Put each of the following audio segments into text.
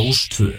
Rástvö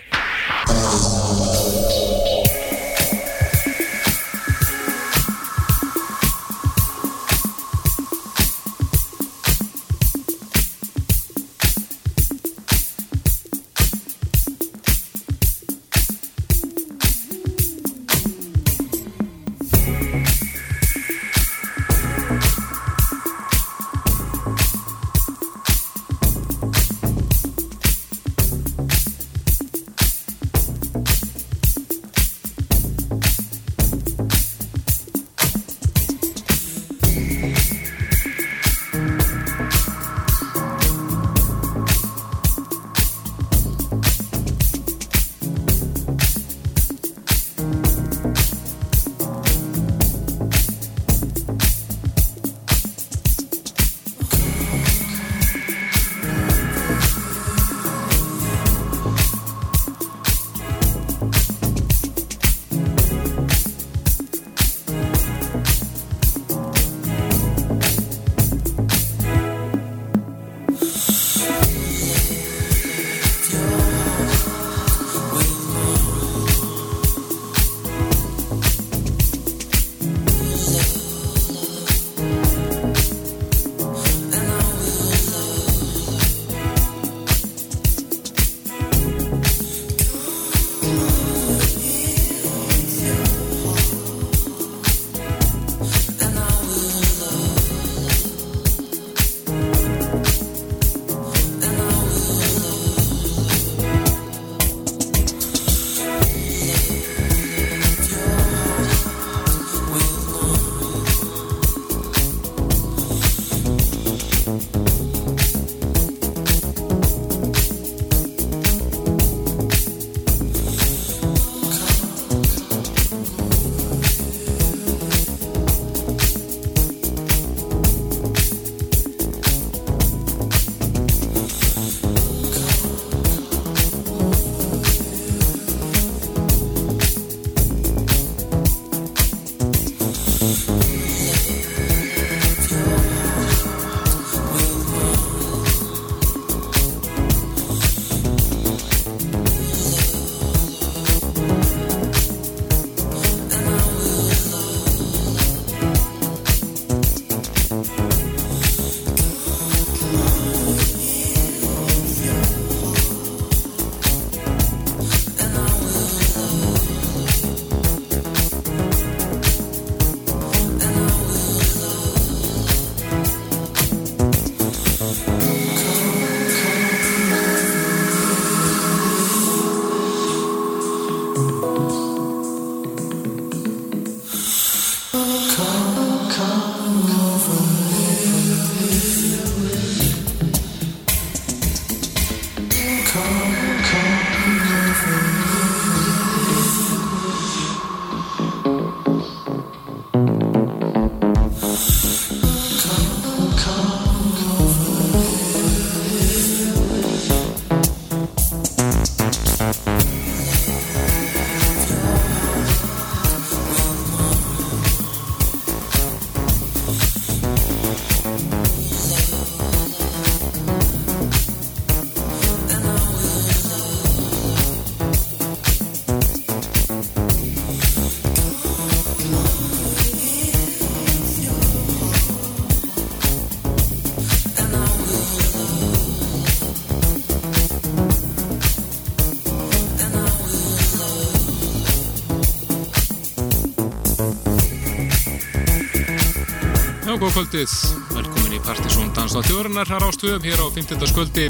góð kvöldið, velkomin í Partisón Danstáð Þjóðarinnar. Hér á stöðum hér á 15. sköldi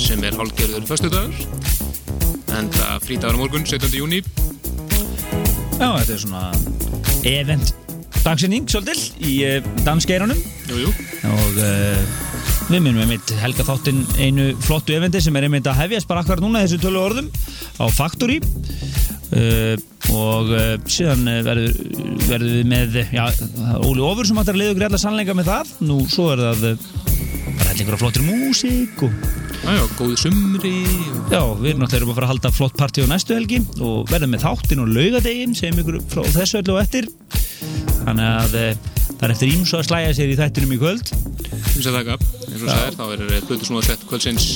sem er hálfgerður föstudagur. En það frítagur morgun 17. júni Já, þetta er svona event dagsinning svolítil í uh, dansgeirunum Jújú og uh, við minnum einmitt helga þáttinn einu flottu eventi sem er einmitt að hefjast bara akkur núna þessu tölu orðum á Factory. Uh, og síðan verður verður við með já, Óli Ófur sem hættar að leiða okkur allar sannleika með það. Nú svo er það bara einhverja flottir músík og Jájá, góði sumri og... Já, við erum náttúrulega að fara að halda flott partí á næstu helgi og verðum með þáttinn og laugadeginn sem ykkur frá þessu öllu og eftir. Þannig að það er eftir ímsu að slæja sér í þættinum í kvöld. Ímsu að taka, eins og sæðir þá er Plutusnúðarsett kvöldsins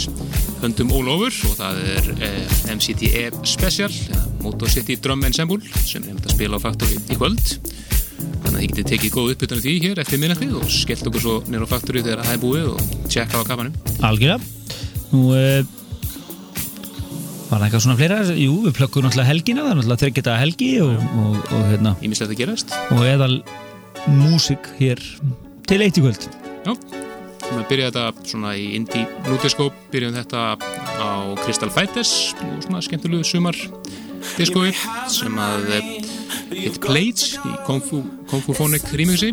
höndum all over og það er eh, MCTE Special Motor City Drum Ensemble sem er hefðið að spila á Factory í kvöld þannig að þið getið tekið góð uppbytun af því hér eftir minnatið og skellt okkur svo nýra á Factory þegar það er búið og tjekka á kafanum Algjörða Nú eh, var það eitthvað svona fleira? Jú, við plökkum náttúrulega helgina það er náttúrulega þryggjata helgi og, og, og, hérna, Ímislegt að gerast. Og eðal músik hér til eitt í kvöld. Já, við byrjaði þetta svona í indie nútiskóp, byrjaðum þetta á Crystal Fighters og svona skemmtilegu sumar diskói sem að hitt Blades í Phonic remixi.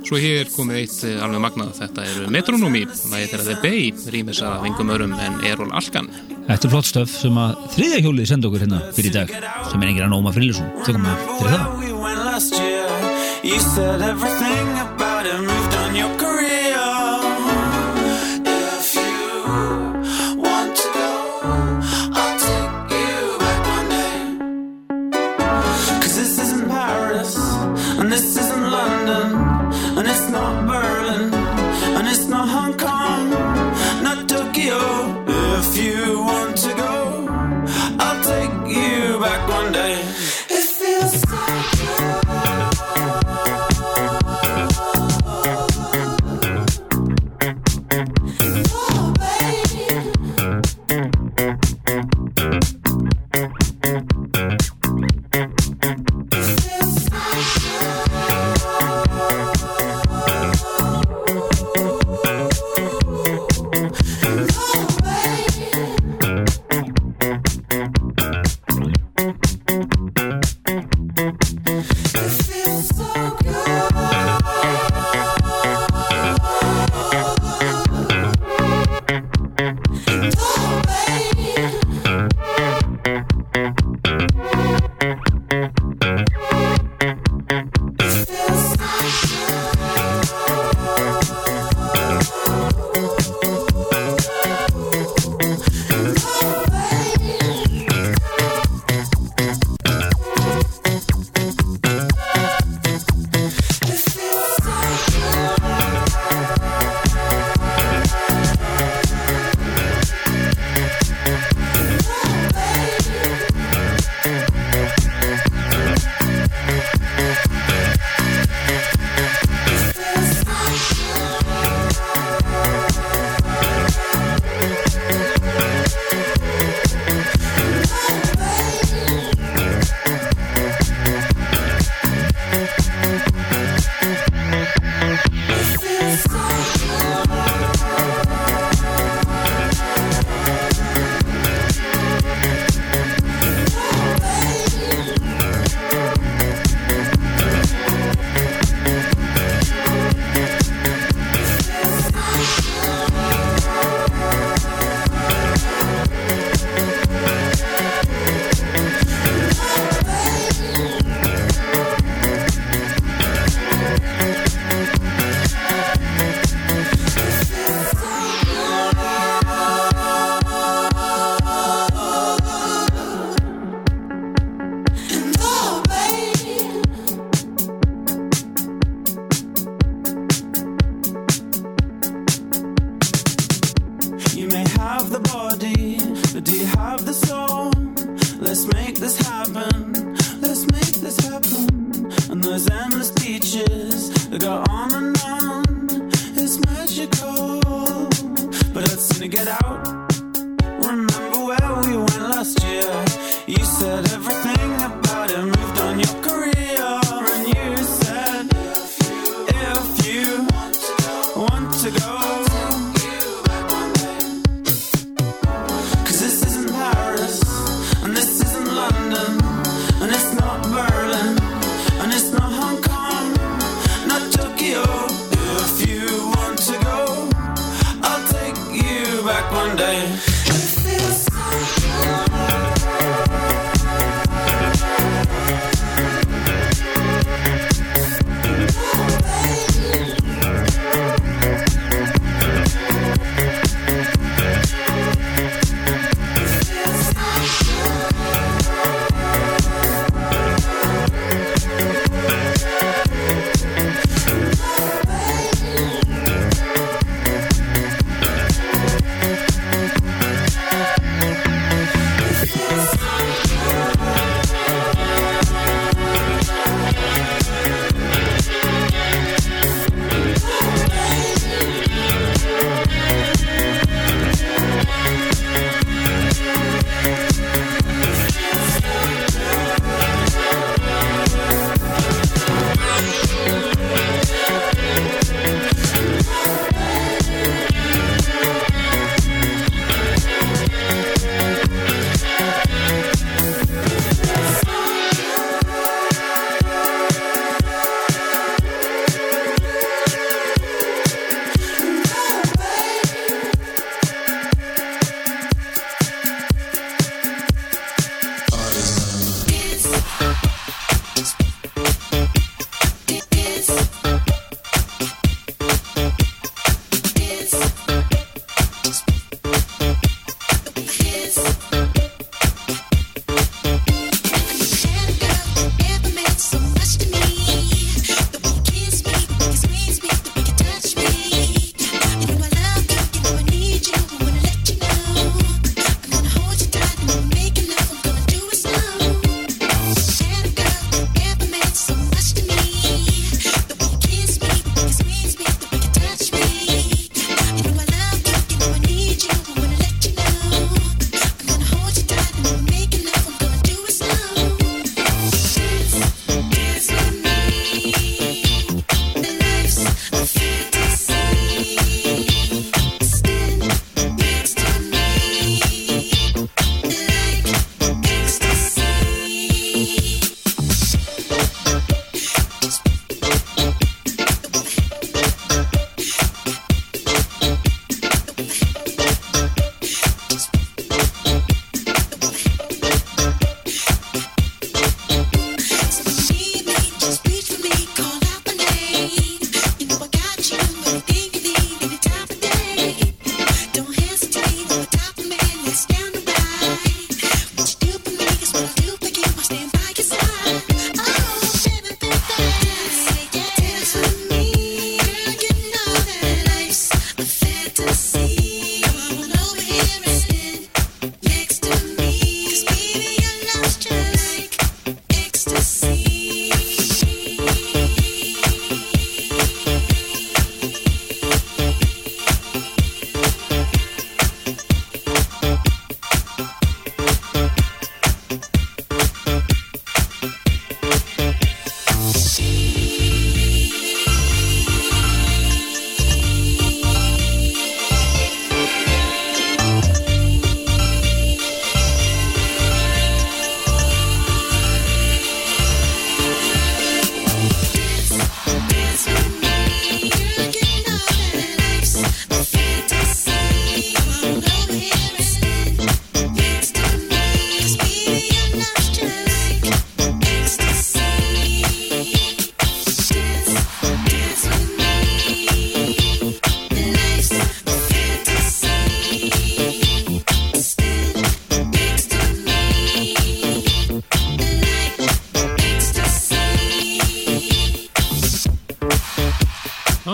Svo hér komið eitt eh, alveg magnað. Þetta er Metronomy, það er The Bay rýmis af vingum örum en Errol Alkan Þetta er flott stöf sem að þriðja hjólið senda okkur hérna fyrir í dag sem er engir að nóma Frillusson tökum við fyrir það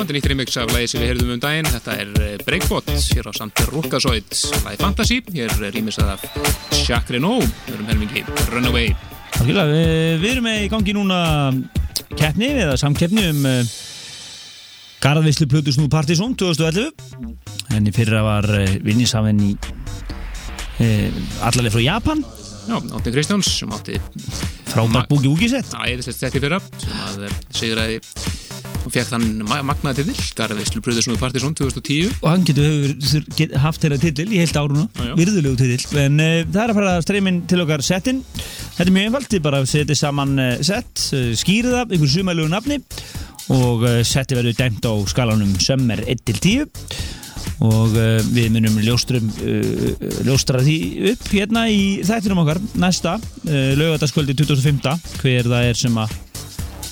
þetta er nýtt remix af lagi sem við heyrðum um daginn. Þetta er eh, Breakbot, hér á samt Rúkasoid, lagi Fantasy. Hér er rýmisað af Jacques Renault, við erum helmingi Runaway. Algjörlega, við, við erum í gangi núna keppni eða samkeppni um uh, Garðvislu Plutusnú Partizón 2011 en í fyrra var vinnisafinn í uh, allarleið frá Japan Já, Áttin Kristjáns sem átti frábært búki úki sett æðislegt sett í fyrra sem að eh, sigraði og fekk þann ma magnaði titill Garðvislu Plutusnú Partizón 2010 og hann getur hefur get, haft þeirra titill í heilt áruna, já. virðulegu titill. En uh, það er að fara streymin til okkar settin þetta er mjög einfalt, þið bara setja saman uh, sett, uh, skýrið það einhver sumalegu nafni. Og setti verður dæmt á skalanum sömmer 1-10 og við munum ljóstrum ljóstra því upp hérna í þættinum okkar næsta lögataskvöldi 2005 hver það er sem að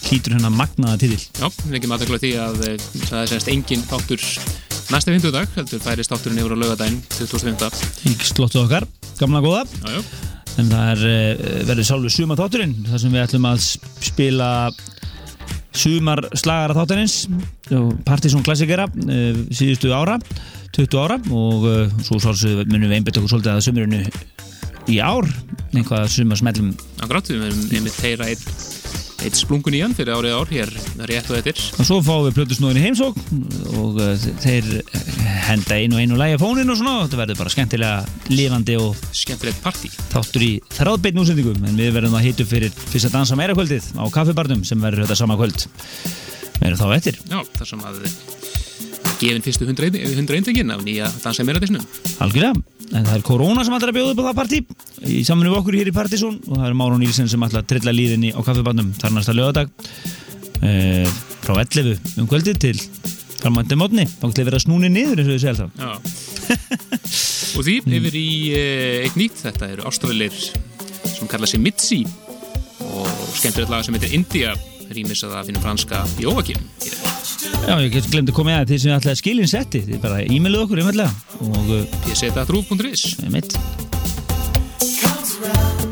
hlýtur hennar magnaða titill Já, við ekki maður því að eh, það er semst engin þáttur næsta fintudag, heldur færist þátturinn yfir á laugadaginn 2005. í slottu okkar, gamla góða. Já, já, En það er, uh, verður sjálfur sumar þátturinn þar sem við ætlum að sp- spila sumar slagara þátturins Partisón klassikera uh, síðustu ára 20 ára og svo svolítið munum við einbætt okkur svolítið að sumurinu í ár einhvað sumar smellum. Akkurat, við erum einmitt heyra eitt, eitt splungun í hann fyrir árið ár hér rétt og eftir. og svo fáum við plötusnúðin í heimsók og uh, þeir henda einu og einu lægi á fónin og svona þetta verður bara skemmtilega lifandi og Skemmtilegt partí. þáttur í þráðbeinn útsendingum en við verðum að hitu fyrir fyrst að dansa meira kvöldið á kaffibarnum sem verður þetta sama kvöld erum þá eftir, Já, þar sem að gefin fyrstu 100 eindengin af nýja dansa meira þessnum. algjörlega en það er korona sem ætlar að bjóða upp á það partí í samfunni við okkur hér í Partizón og það er Márún Nílsen sem ætlar að trilla líðinni á kaffibarnum þar næsta lögadag e, frá 11 um kvöldið til framvændi mótni, þá ætlar við að snúni niður eins og við segja það Já. og því yfir í eh, eitt nýtt, þetta eru ástralir sem kalla sig Mitzi og skemmtilegt lag sem heitir India rýmis að það finnum franska Jóakim. Já, ég glemt að koma í að því sem ég ætlaði að skilja setti þið bara e-mailuð okkur einhverlega og uh, pseta.ru.is mitt I should try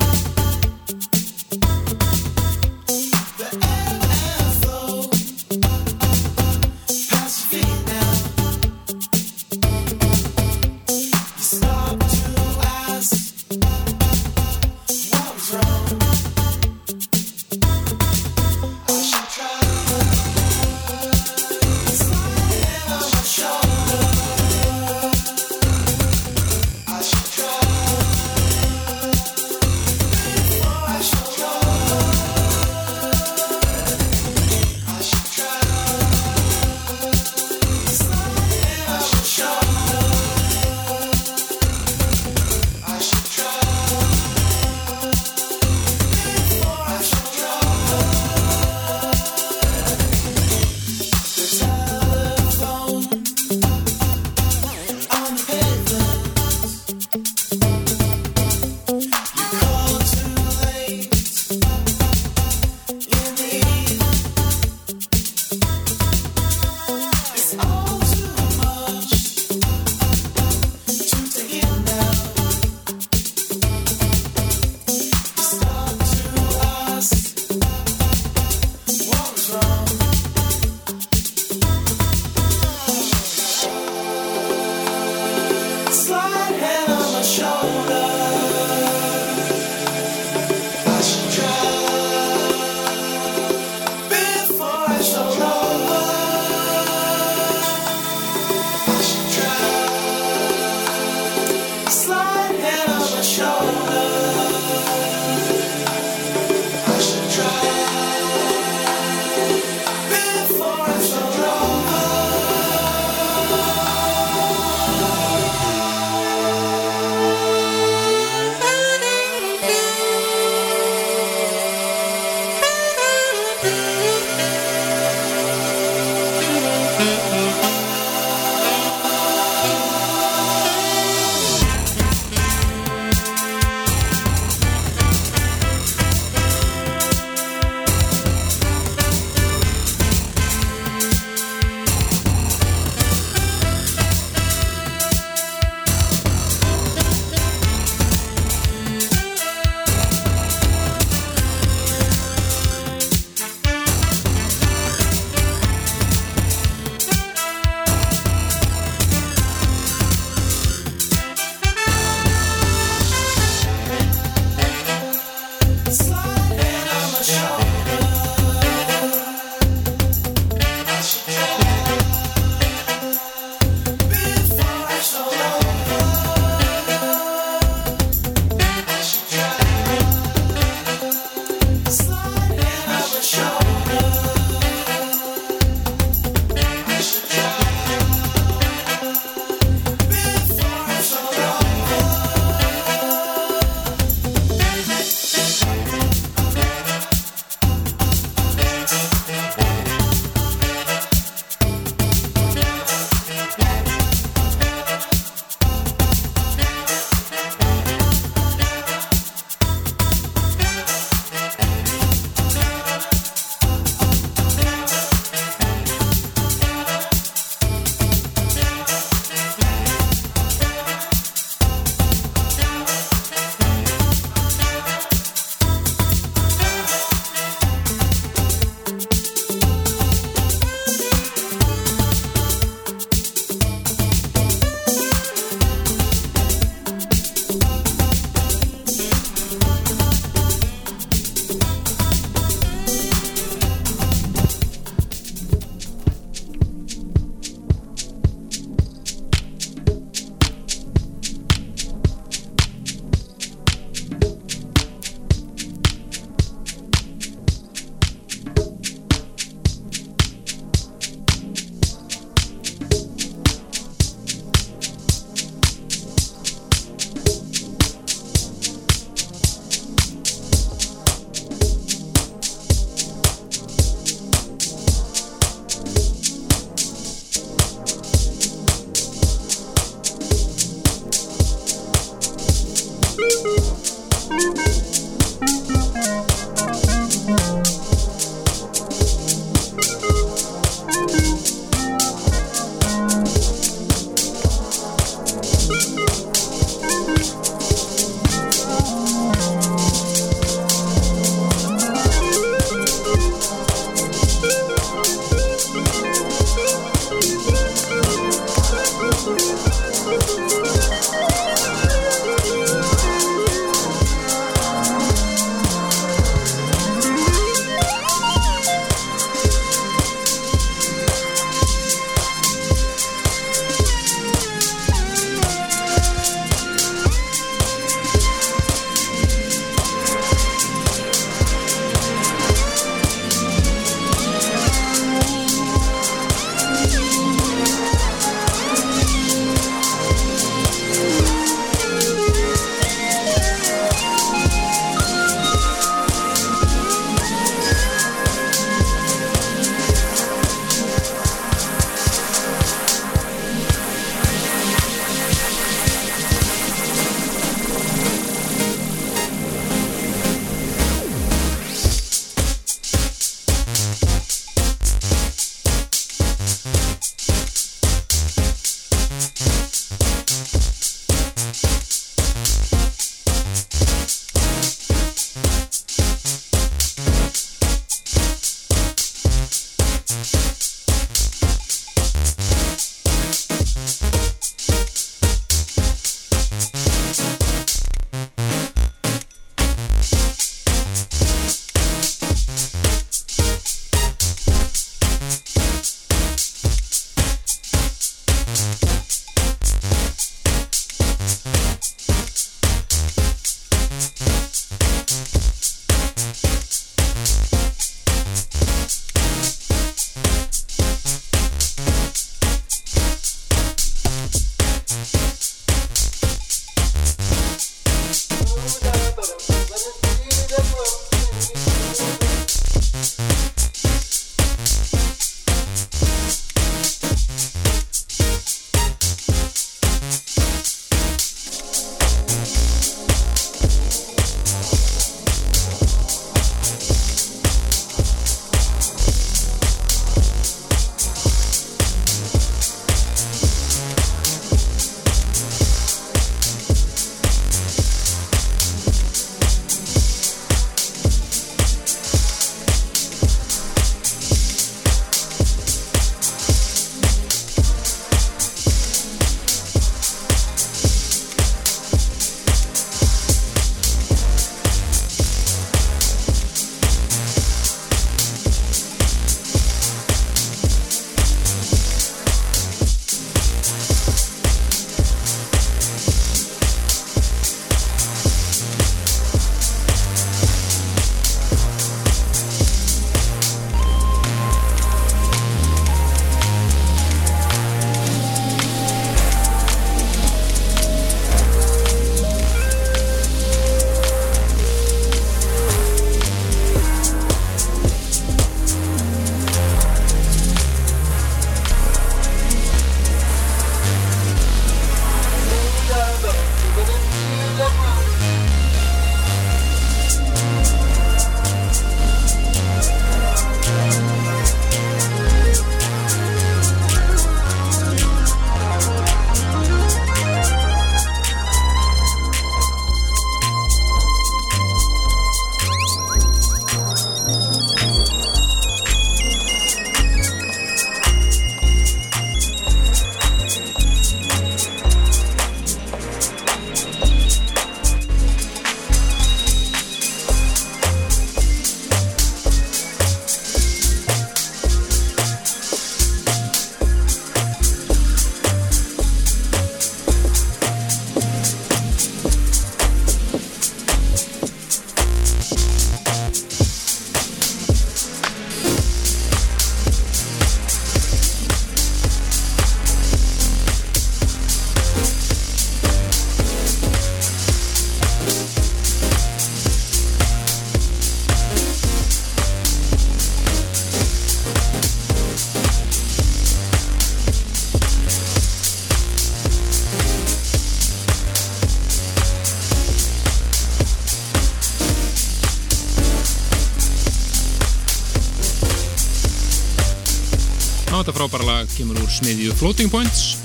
smiðju Floating Points.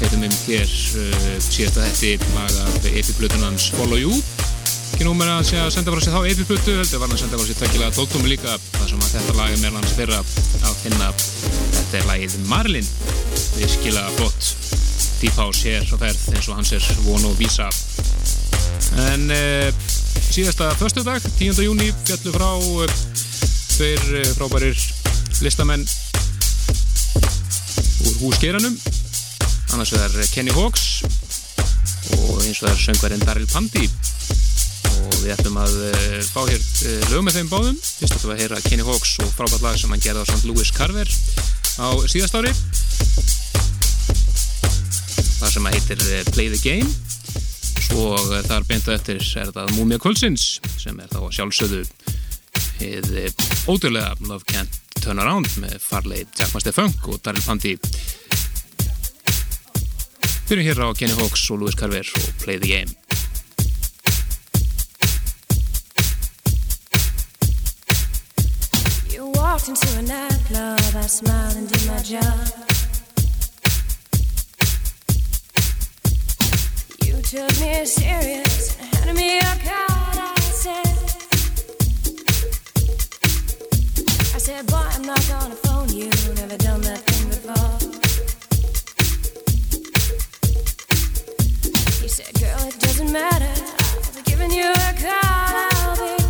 Heitum um hér uh, síðast að þetta lag af epiplutunans Follow You. Ekki nú með að segja að senda frá sér þá epiplutu heldur var hann að senda frá sér tvekilega tóttum líka. Þar sem að þetta lag er meðal hans fyrra að finna. Þetta er lagið Marlin við skila flott Deep House hér á ferð eins og hans er von og vísa. En uh, síðasta förstu dag 10. júni fjallu frá uh, tveir uh, frábærir listamenn húsgeranum annars er Kenny Hawks og eins og það er söngverðin Daryl Pandi og við ætlum að uh, fá hér uh, lög með þeim báðum. Fyrst ætlum við að heyra Kenny Hawks og frábært lag sem hann gerði á St. Louis Carver á síðast ári. Það sem að heitir uh, Play the Game. Svo þar beintu eftir er þetta Múmia Kvölsins sem er þá sjálfsögðu hefði ótrúlega Love Can't Turn Around með farleið Jack Master Funk og Daryl Byrjum er hér á Kenny Hawks og Louis Carver og Play the Game You walked into a nightclub, I smiled and did my job. You took me serious and handed me a card. I said, I said, boy, I'm not gonna phone you. Never done that thing before. He said, girl, it doesn't matter. Be giving you a call.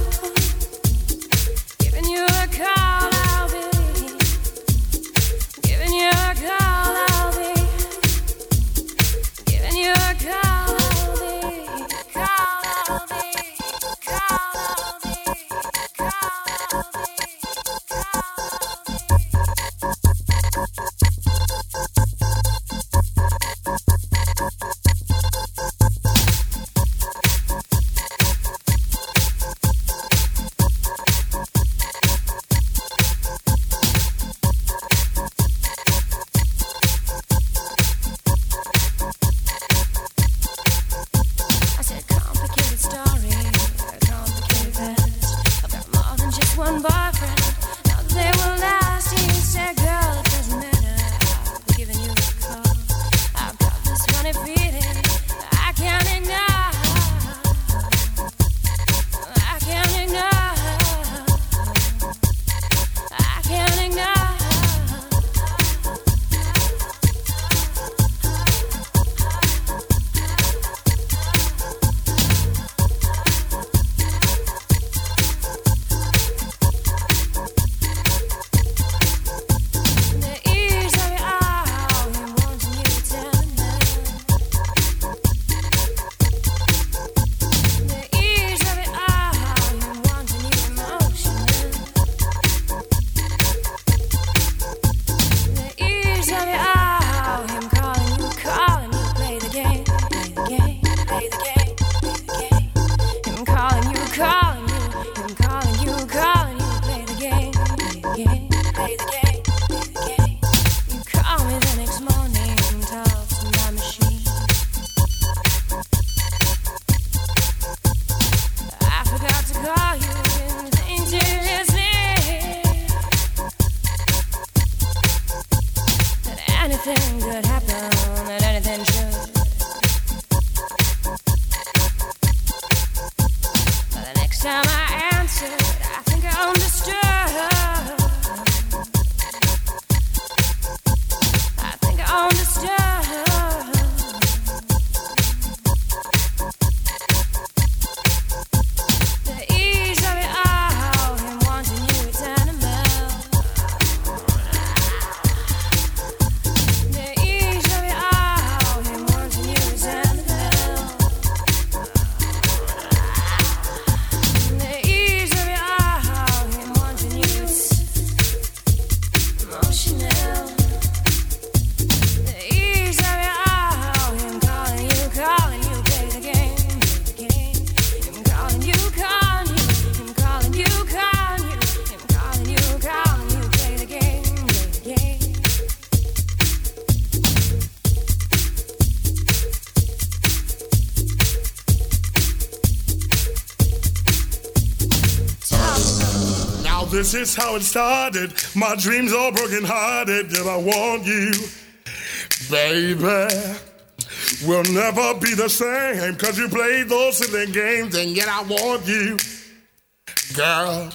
This is how it started. My dreams all broken hearted. Yet I want you, baby. We'll never be the same. Cause you played those silly games. And yet I want you, girl.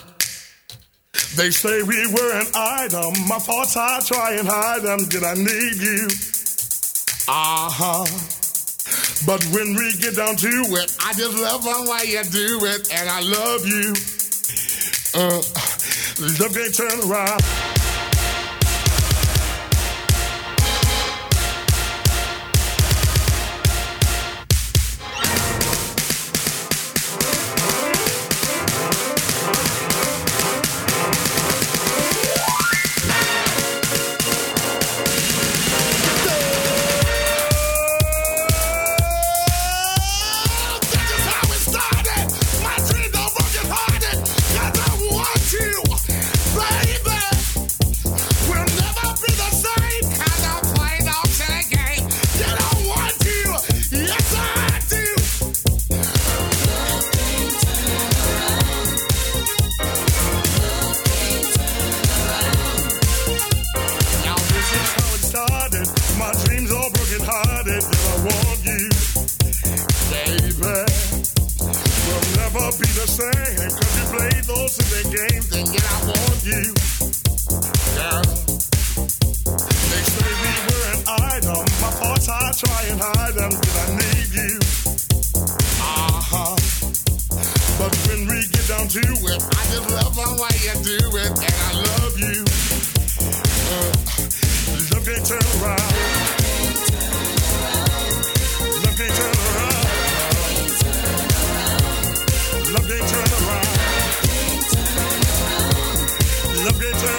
They say we were an item. My thoughts I try and hide them. Did I need you? Uh huh. But when we get down to it, I just love the way you do it, and I love you. Uh, love can't turn around. Never be the same. Cause you played those silly games. And yet I want you, girl. They say we were an item. My thoughts I try and hide them. Did I need you? Uh huh. But when we get down to it, I just love the way you do it, and I love you. Uh, love can't turn around. Love can't turn around. Love can't turn around. Love can't turn around.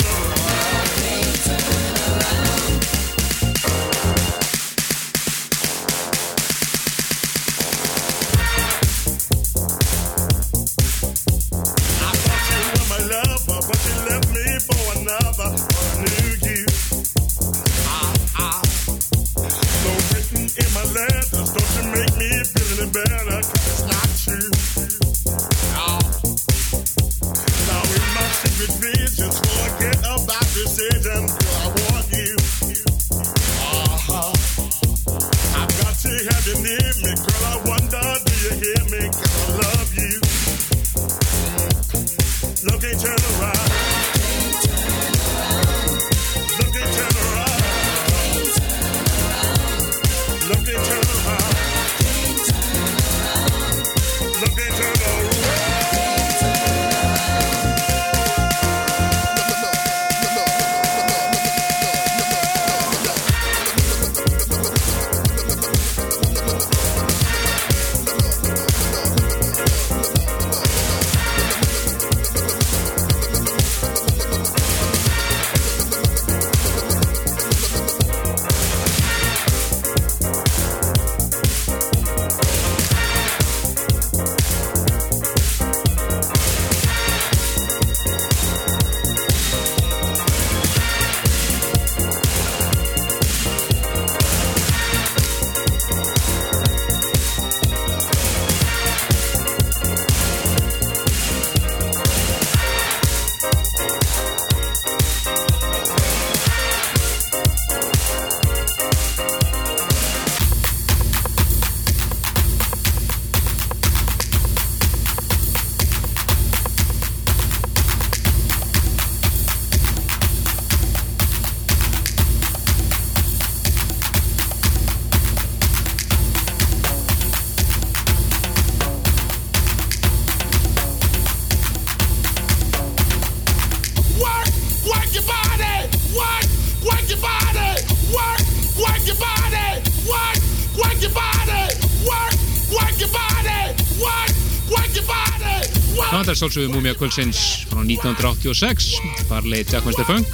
Sálsögum Múmia Kvöldsins frá 1986 farlegi Jack Mr. Funk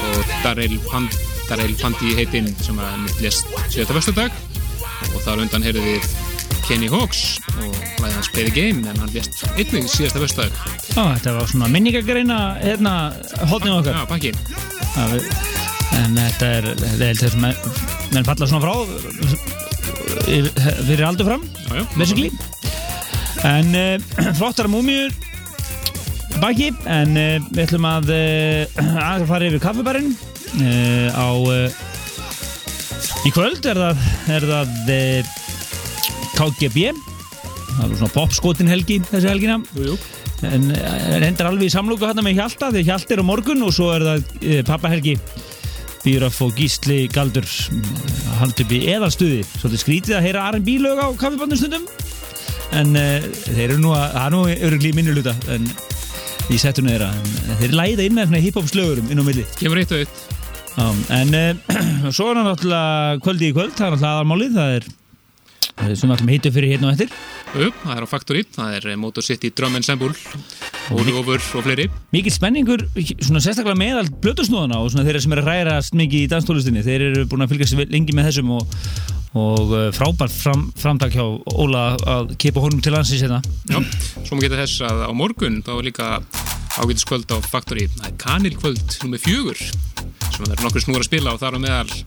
og. Darrell Pand, Pandi heitinn sem að lest síðasta föstudag. Og þar undan heyrðu við Kenny Hawks og hlæði hans Play the Game en hann lest einnig síðasta föstudag. Já, þetta var svona minningagreina hérna, hótnið okkar. Já, pakki. Já, En þetta er, þetta er þess að menn, falla svona frá fyrir aldur fram Já, já. basically. En uh, flottara múmiur tilbaki en uh, við ætlum að uh, að fara yfir kaffibarinn uh, á í kvöld er það, er það KGB það er svona popskotin helgi þessi helgina. Jú, jú. en hendar alveg í samlóku hérna með Hjalta því Hjalti er á morgun og svo er það pappahelgi. Býraf og Gísli Galdur hald upp í eðalstuði. Svolítið skrítið að heyra R&B lög á kaffibandum stundum. En þeir eru nú að, það er nú örugli í minni luta en í settunum þeirra. En þeir læða inn með hip-hop slögurum inn á milli. Kemur eitt og eitt. En uh, svo er hann náttúrulega kvöldi í kvöld, það er náttúrulega aðalmálið það er eh, sem við að hitta fyrir hérna og eftir. Jú, það er á Factory, það er eh, Motor City Drum Ensemble, Óli Ófur og fleiri. mikil spenningur svona sérstaklega meðal blötusnúðana og svona þeirra sem eru að rærast mikið í danstólustinni þeir eru búin að fylgjast lengi með þessum og, og uh, frábært fram, framtak hjá Óla að kipa honum til landsins hérna. Já, svo má geta þess að á morgun þá er líka ágætiskvöld á Factory. Það er kanilkvöld nummer fjögur sem það er nokkur snúr að spila og þar á meðal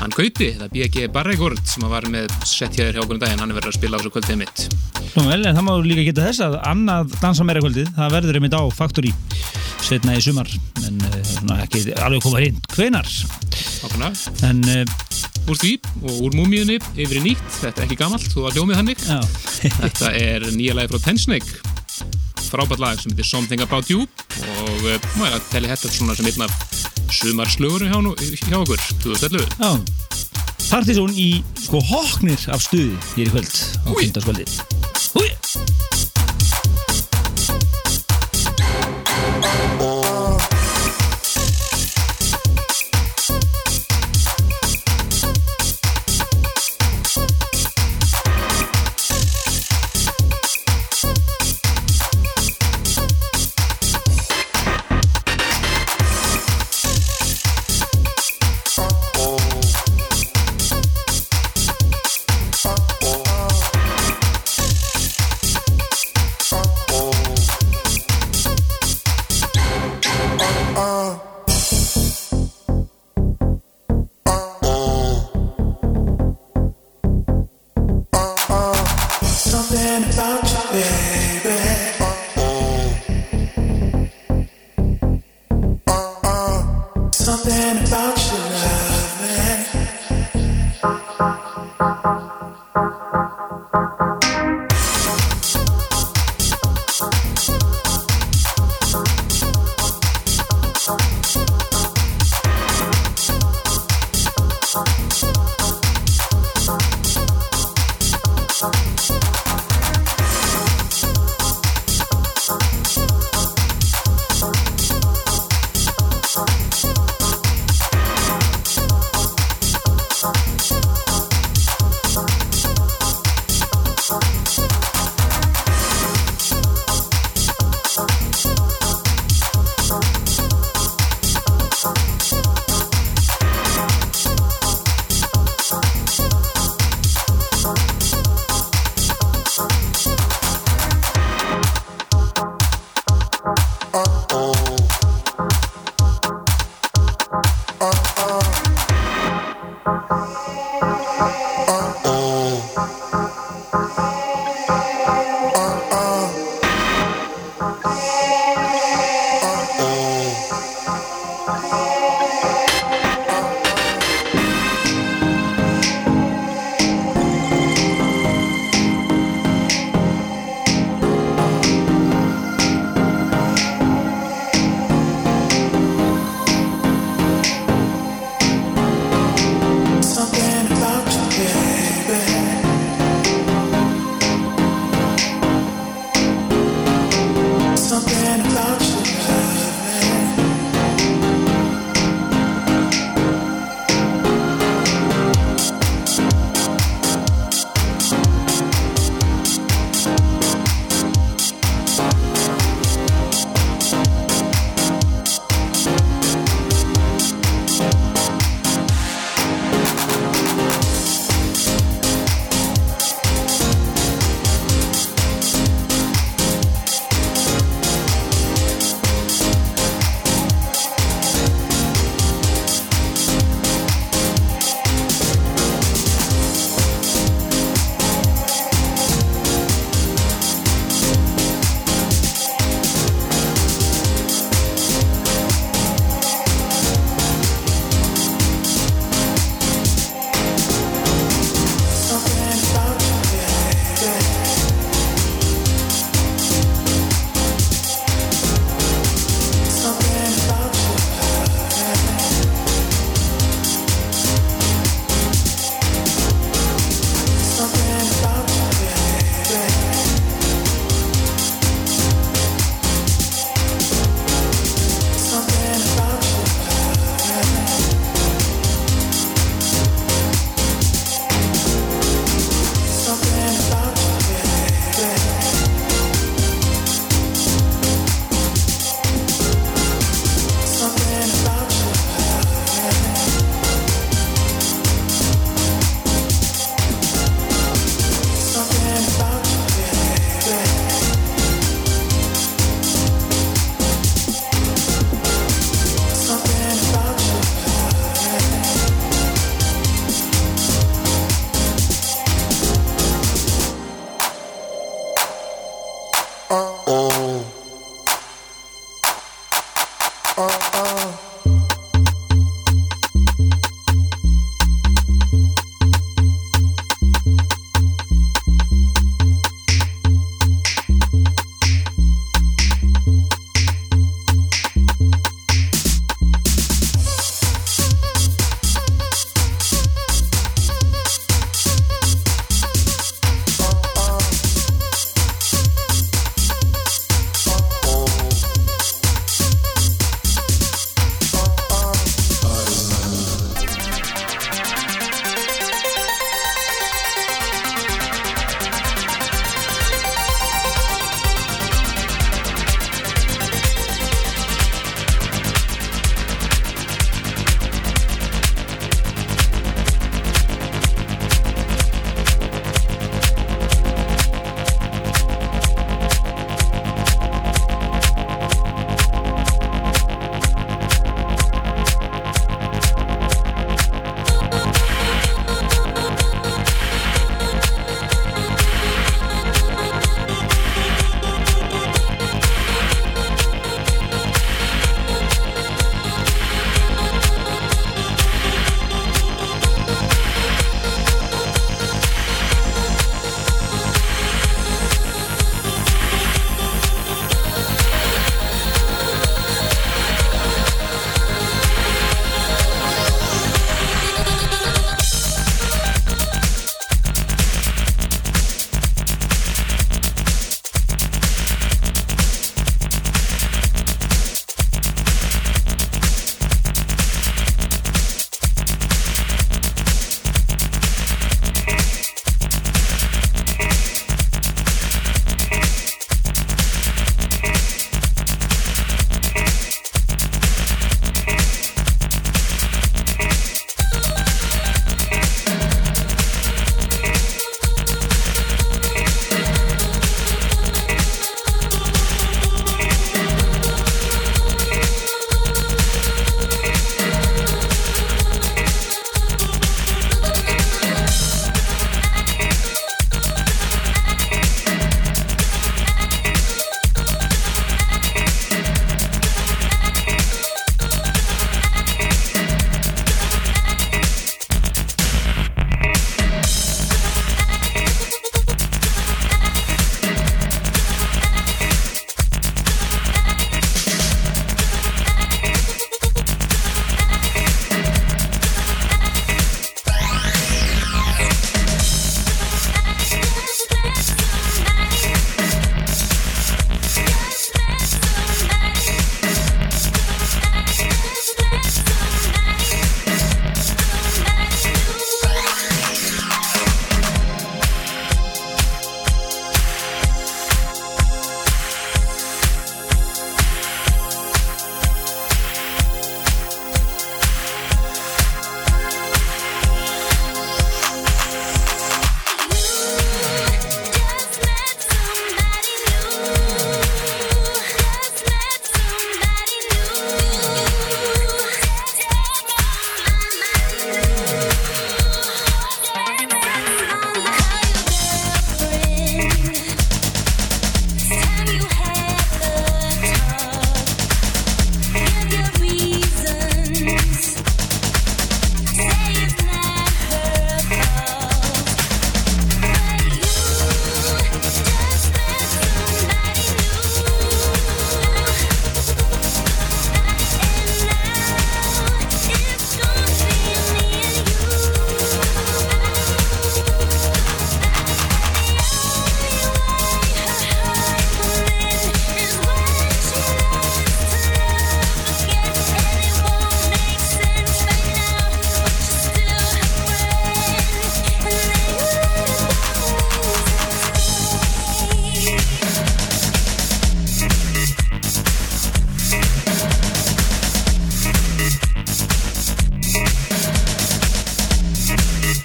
hann Gauti, það er B.G. Barregord sem var með sett hér hjá okkur um daginn. Hann er verið að spila á þessu kvöldið mitt. Nú, vel, en það má líka geta þess að annað dansa meira kvöldið, það verður einmitt á Factory setna í sumar en uh, ekki alveg koma hreint. Hvenar ákveðna, en uh, úr því og úr múmiðinni yfir í nýtt, þetta er ekki gamalt þú var hljómið þannig, já, þetta er nýja lagi frá Tensnake frábært lag sem heitir Something About You og maður að telli þetta svona sem einn af sumarslögur hjá, nú- hjá okkur 2011 já. Partizón í sko hoknir af stuði hér í kvöld á Új. kvöldaskvöldi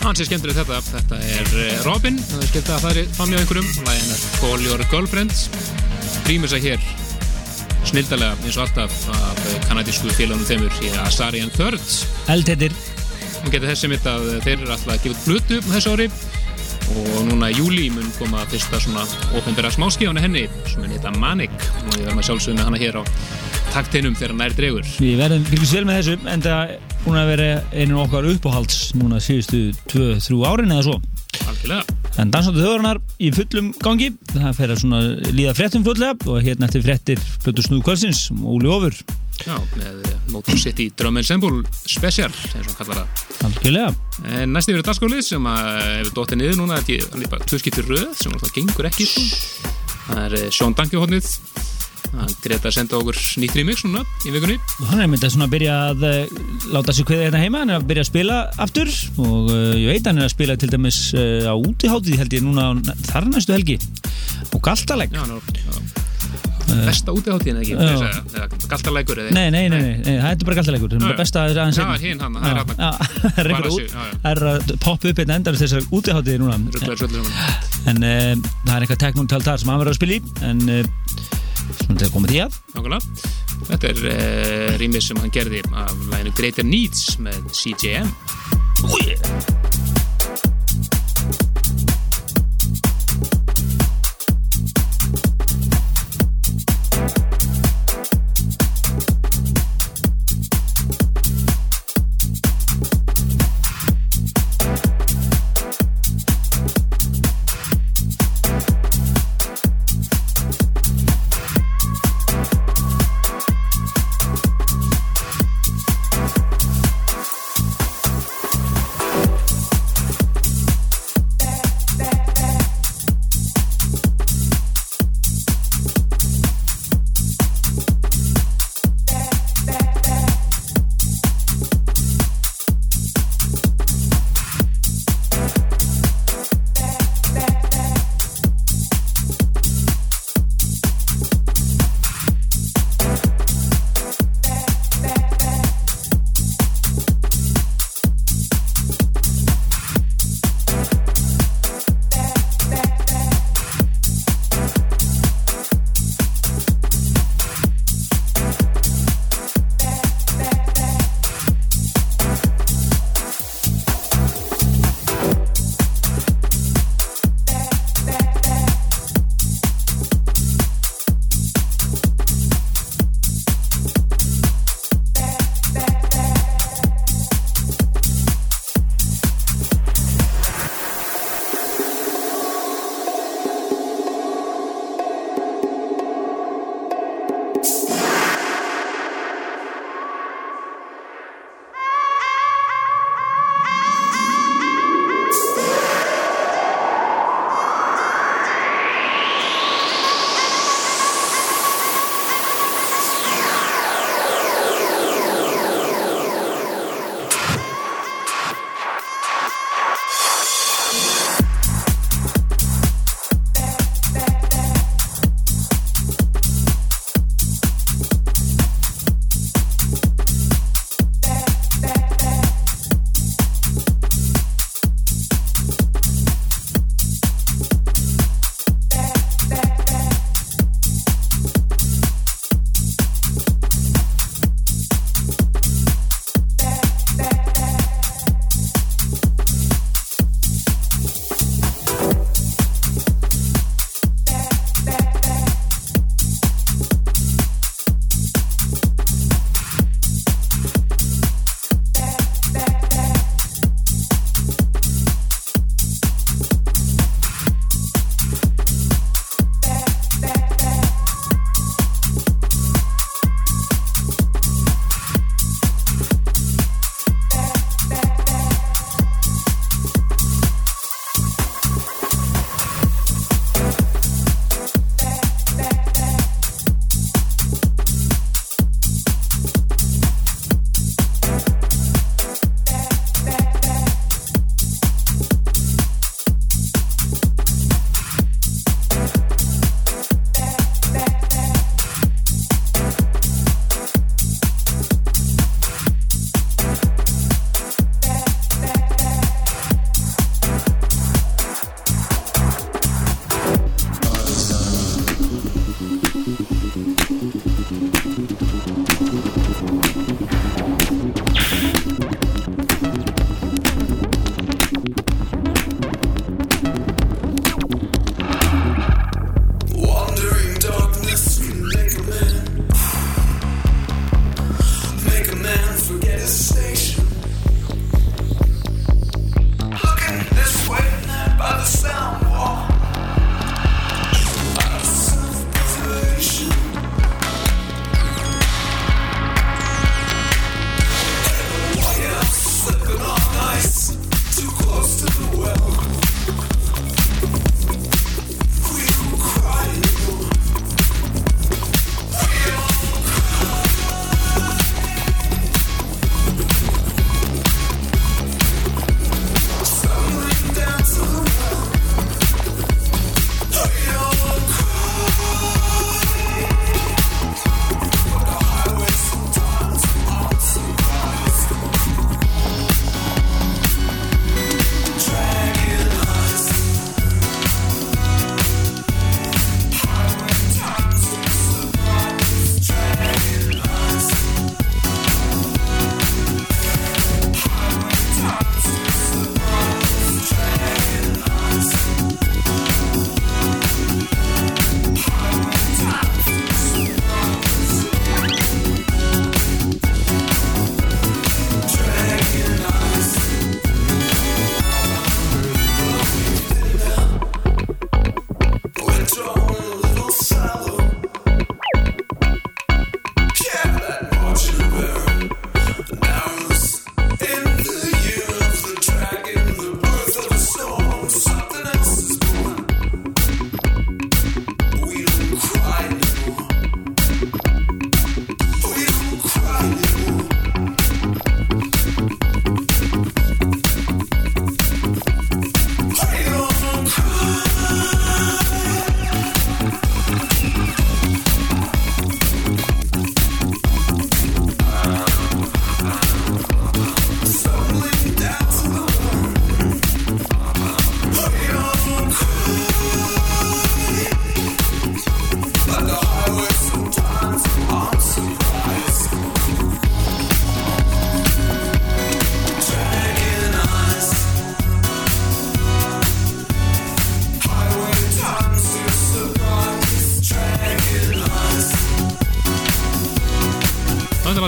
Hansi skemmtilegt þetta, þetta er eh, Robin, það er skilt að það er fram hjá einhverjum, lægin er Call Your Girlfriend, rýmur sig hér snildalega eins og alltaf af eh, kanadísku félagunum þeimur í Asarian Thirds. Eldhettir Nú getur þessi mitt að þeir eru alltaf að gefa út plötu þessu ári. Og núna í júli mun koma fyrsta svona ópenbæra smáskíðan henni sem er nýtt Manic. Og ég verðum að sjálfsögum með hana hér á taktinum þegar nær dregur. Við verðum fylgjast vel með þessu en það er búin að vera einu okkar uppáhalds núna síðustu 2-3 árin eða svo Algjörlega. En dansáttu þjóðarinnar í fullum gangi það fer að svona líða fréttum fullega og hérna eftir fréttir Plötur Snúð Kvölsins Óli Ofur, Já, með eh, Motor City Drum Ensemble Special, eins og hann kallar það. algjörlega En næst yfir er dagskólið sem að hefur dóttið niður núna, þetta er hann er bara tvö skiptir röð sem alltaf gengur ekki. Það er eh, Sean Að senda okkur nýtt remix núna í vikunni. og hann er myndið að byrja að uh, láta sig kveða hérna heima, hann er að byrja að spila aftur og uh, ég veit hann er að spila til dæmis uh, á útiháttið held ég núna þar næstu helgi og galtaleg Já, hann já, besta útiháttíðin eða ekki, að eða Nei, nei, nei, nei, nei, það er bara galtalegur er besta aðeins það er. Já, það er sér, út- það er að poppa upp hérna endar þessar útiháttiði núna. En það er eitthvað teknum tal sem hann verður að spila í en svona til að koma því að Nákvæmlega. Þetta er uh, remix sem hann gerði af læginu Greater Needs með CJM. Thank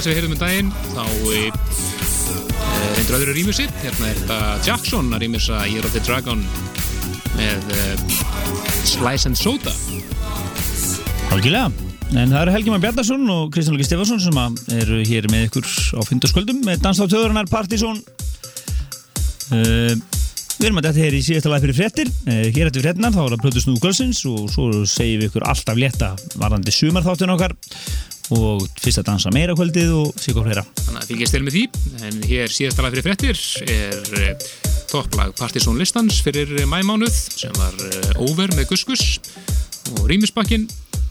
sem við heyrðum um daginn þá e, reyndur öðru rýmusi hérna er þetta Jackson að rýmusa Year of the Dragon með e, Slice and Soda Algjörlega. En það eru Helgi Már Bjarnarsson og Kristján Lóki Stefansson sem að eru hér með ykkur á fyndaskvöldum með Danstátt Þjóðurinnar Partizón. Uh, við erum að þetta hér í síðasta lag fyrir frettir. Hér eftir frettinar þá er það Plötu Snúð Kvölsins og svo segjum við ykkur alltaf létta varðandi sumarþáttin okkar og fyrst að dansa meira kvöldið og síkó fleira. þannig að fylgjast til með því en hér síðasta lag fyrir frettir er e, topplag Partizón listans fyrir e, mæmánuð sem var e, over með Guskus og rýmisbakkin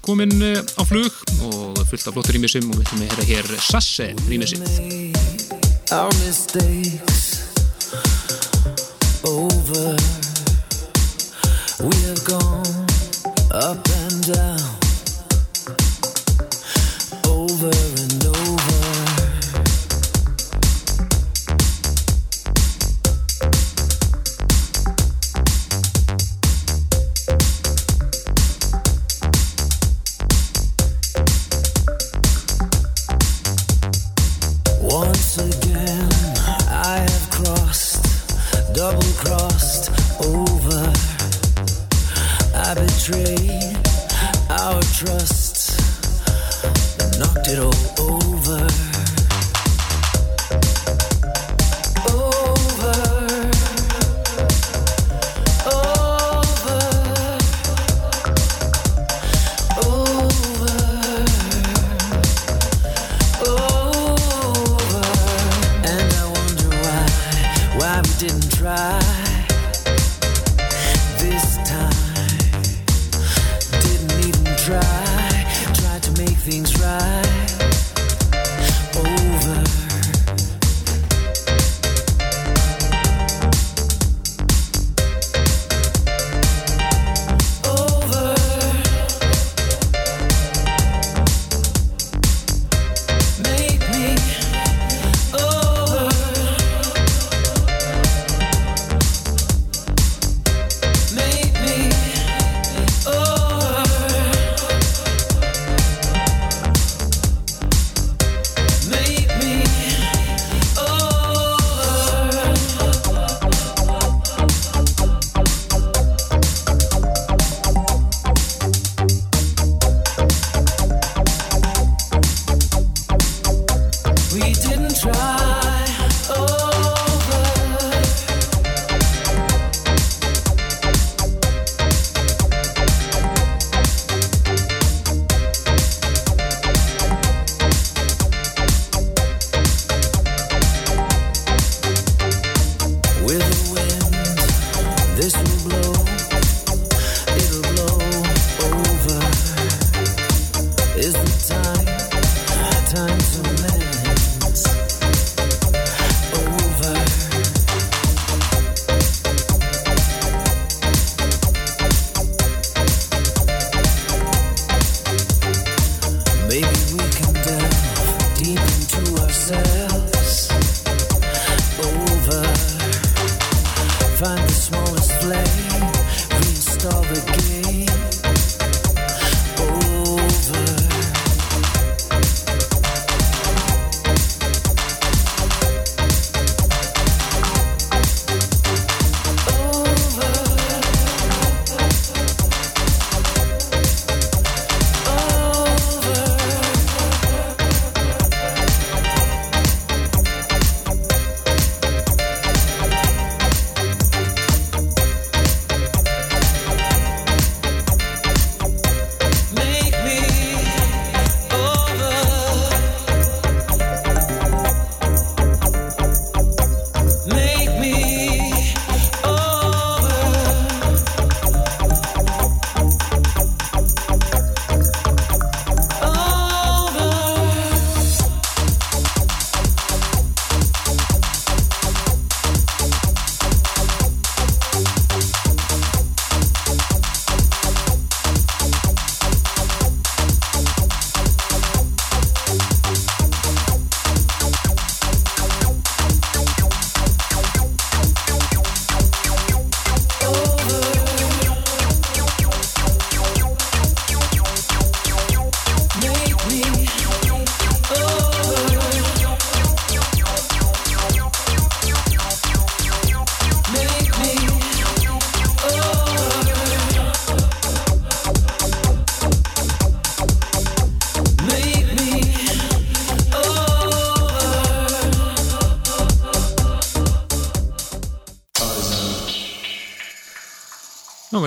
kominn á flug og fullt af flottur rýmisum og við ætlum að hér Sasse rýmisinn our mistakes over. We have gone up and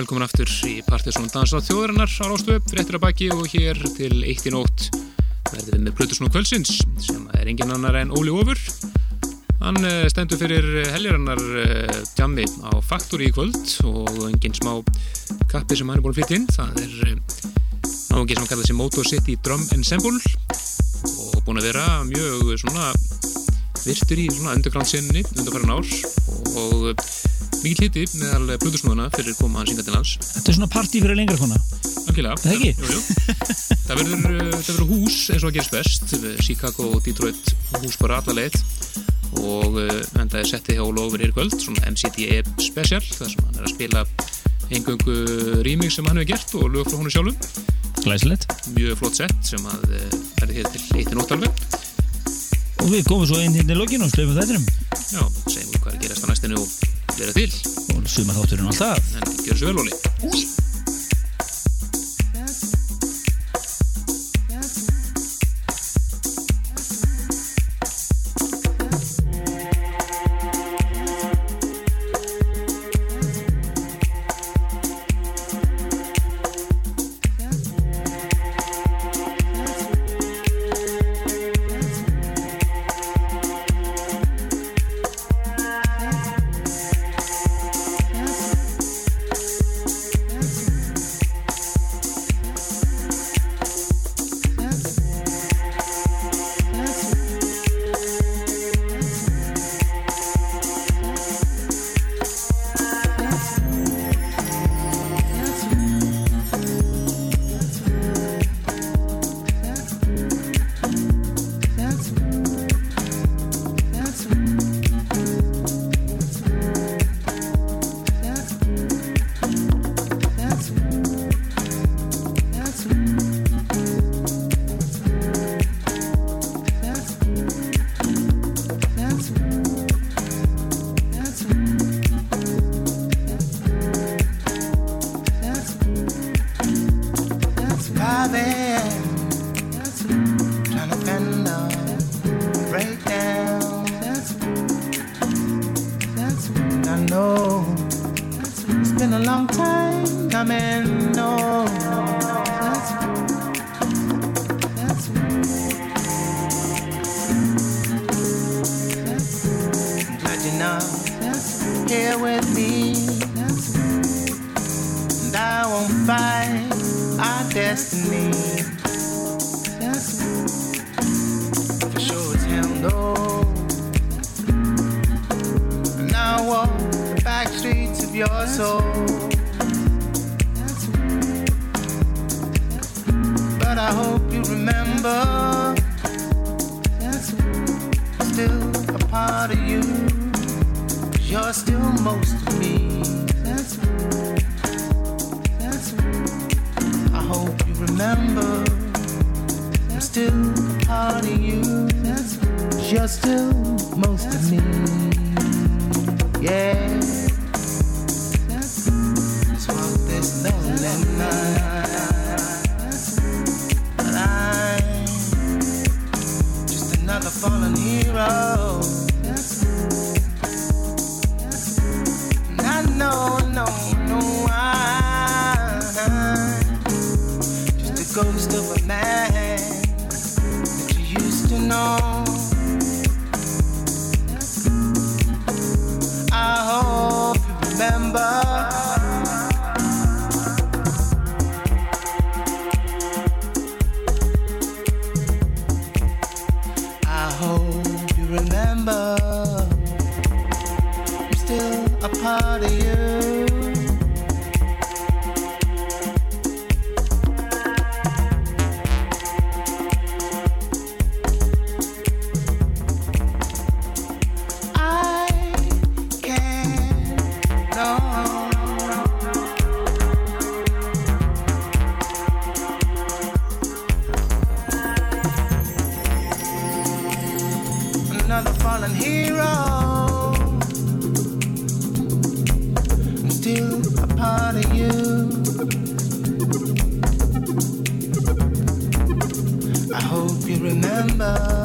velkomin aftur í Partiðsson Dansa þjóðarinnar á Rástöp, réttir að baki og hér til eitt í nótt verðum við með Plutusnú kvöldsins sem er engin annar en Óli Ófur. Hann eh, stendur fyrir heljarinnar djammi á Faktori í kvöld og engin smá kappi sem hann er búin að flytja inn. Það er náðungi sem hann kallaði sig Motor City Drum Ensemble og búin að vera mjög svona virtur í svona underground-sinni undarfæran ár og mikið hliti meðal Plutusnúðuna fyrir koma hans yngar til lands. Þetta er svona partí fyrir lengra kona. Algjörlega. Það ekki? Jú, jú. það verður, það verður hús eins og að gerist best. Chicago og Detroit hús bara alla leið og en það er settið hjá Ólofur Írkvöld, svona MCDE special, þar sem hann er að spila engöngu rýming sem hann hefur gert og lög frá honu sjálfum. Glæsilegt. Mjög flott sett sem að verður hér til eittin óttalveg. Og við komum svo inn hérna í lokinu og slöfum þettinum. Já, segjum við hvað er gerast á næstinu og vera til. Og sumar þátturinn alltaf. En gjör svo vel, Óli. remember.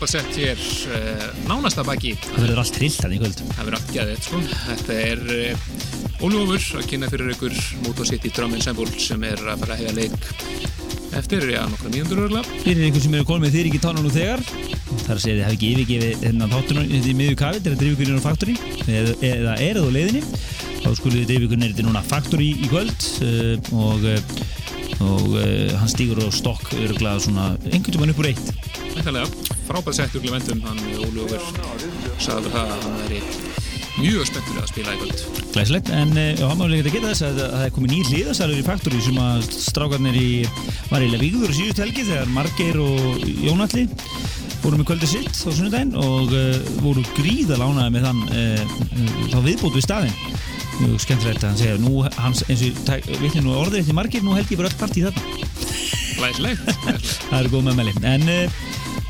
Frábært sett hér uh, nánasta baki. Það verður allt trillt hann í kvöld. Það verður allt gæðið, sko. Þetta er uh, Óljófur að kynna fyrir ykkur Moto City Drum Ensemble sem er að fara að hefja leik eftir, já, nokkra mínútur örgla. Fyrir einhvern sem eru konum með þér ekki tánu nú þegar þar að segja þið hafi ekki yfirgefið þennan þáttunum í miðju kafi til að drifa ykkur á Factory eða, eða er það á leiðinni þá skulle þið drifa ykkur neyri til núna Factory í kvöld uh, og, og uh, hann stýgur á stokk örgulega svona einhvern tíman upp úr eitt Ætlalega, frábært sett ykkur vendum, hann Óljófur sagði það að hann veri mjög spenntur að spila í kvöld. Glæsilegt, en uh, já, maður ekki að geta þess að það er komið nýr hliðasalur í Factory sem að strákarnir í var eiginlega víður á síðust helgi þegar Margeir og Jónalli voru með kvöldi sitt á sunnudaginn og uh, voru gríða lánaði með þann uh, þá viðbót við staðinn mjög skemmtilegt að hann segja nú, hans, eins og vitni nú orðið eftir Margeir nú held ég bara öll partí þarna Glæsilegt, glæsilegt. það eru góð meðmæli en uh,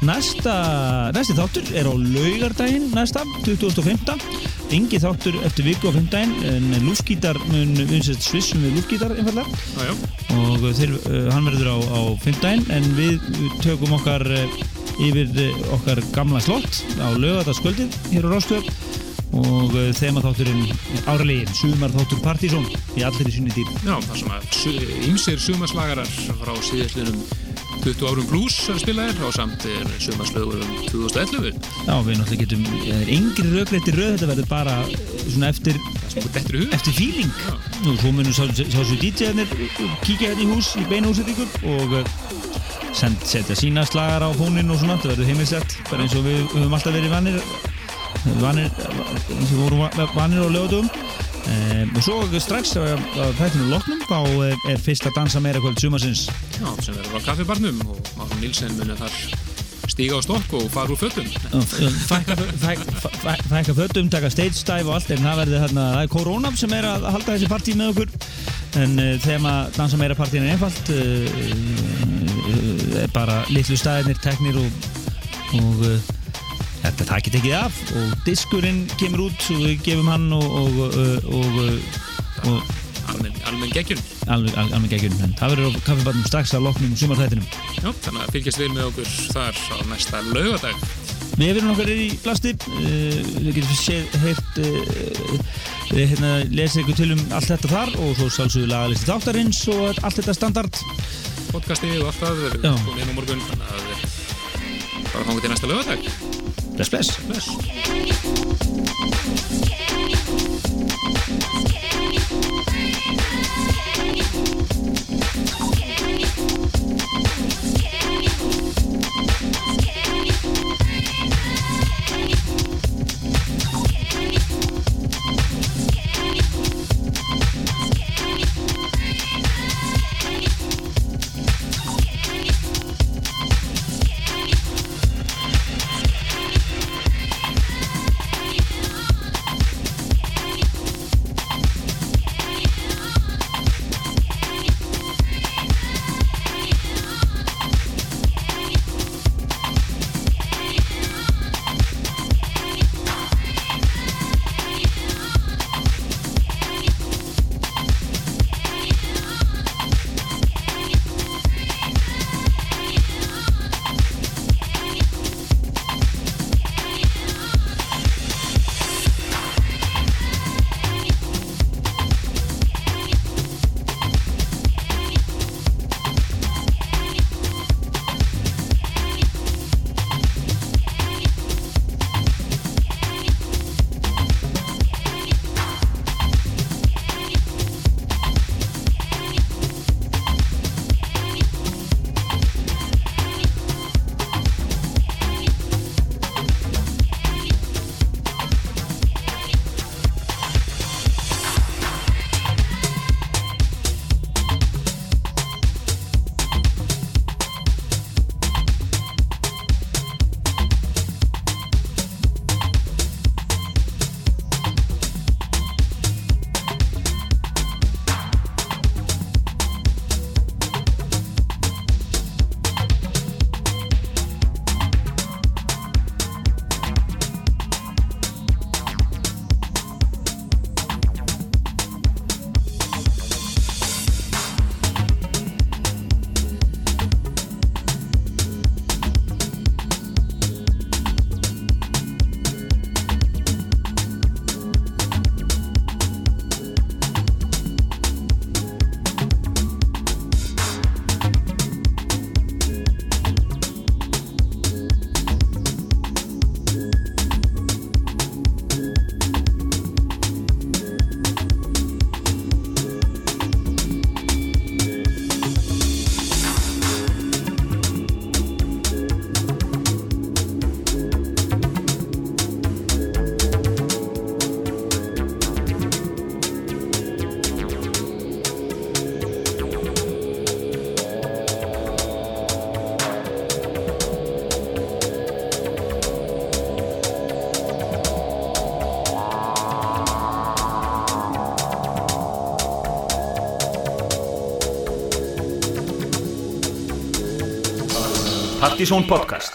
næsta, næsti þáttur er á laugardaginn næsta, 2015 yngi þáttur eftir viku á 15 en lúfgítar mun vinsett svissum við lúfgítar einfallega Já, já, og þeir, uh, hann verður á, á 15 en við tökum okkar uh, yfir okkar gamla slott á laugardagskvöldið hér á Rástöð og þema þátturinn árlegin, sumar þáttur Partizón í allir í sinni dýr já, það sem að ýmsir sumarslagarar frá síðastlinum 20 árum blues að spila þér og samt er sumarslögur um 2011 Já, við náttúrulega getum, það er yngri rökleiti röð þetta verður bara uh, svona eftir eftir feeling. Já. og svo munum sá, svo DJ-arnir kíkja hérna í hús í beina húsendingur og uh, send, setja sína slagar á fónin og svona, það verður heimilsett bara eins og við höfum alltaf verið vanir vanir, eins og við vorum va- vanir á lögadugum um, og svo strax að þættinu loknum þá er, er fyrst að dansa meira kvöld sumarsins. Já, sem verður á kaffibarnum og Márum Nilsen munið þar stíga á stokk og fara úr fækka, fækka fötum, taka stage dive og allt en það verður þarna, það er korona sem er að halda þessi partí með okkur. En uh, þema dansa meira partíin er einfalt uh, uh, er bara litlu staðinir, teknir og, og þetta takit ekki af og diskurinn kemur út og við gefum hann og, og, og, og, almenn, almenn geggjun. alveg geggjum en það verður á kaffibarnum strax að loknum sumarþættinum. Já, þannig að fylgjast vel með okkur þar á næsta laugadag Við erum okkar er í plasti uh, við getum séð, heyrt uh, við hérna lesið ykkur til um allt þetta þar og svo sjálfsögðu lagalisti þáttarins og allt þetta standard. Podcasti og allt það Já. verður komið inn á morgun þannig að bara fangið til næsta laugadag Bless, bless Bless Partizón podcast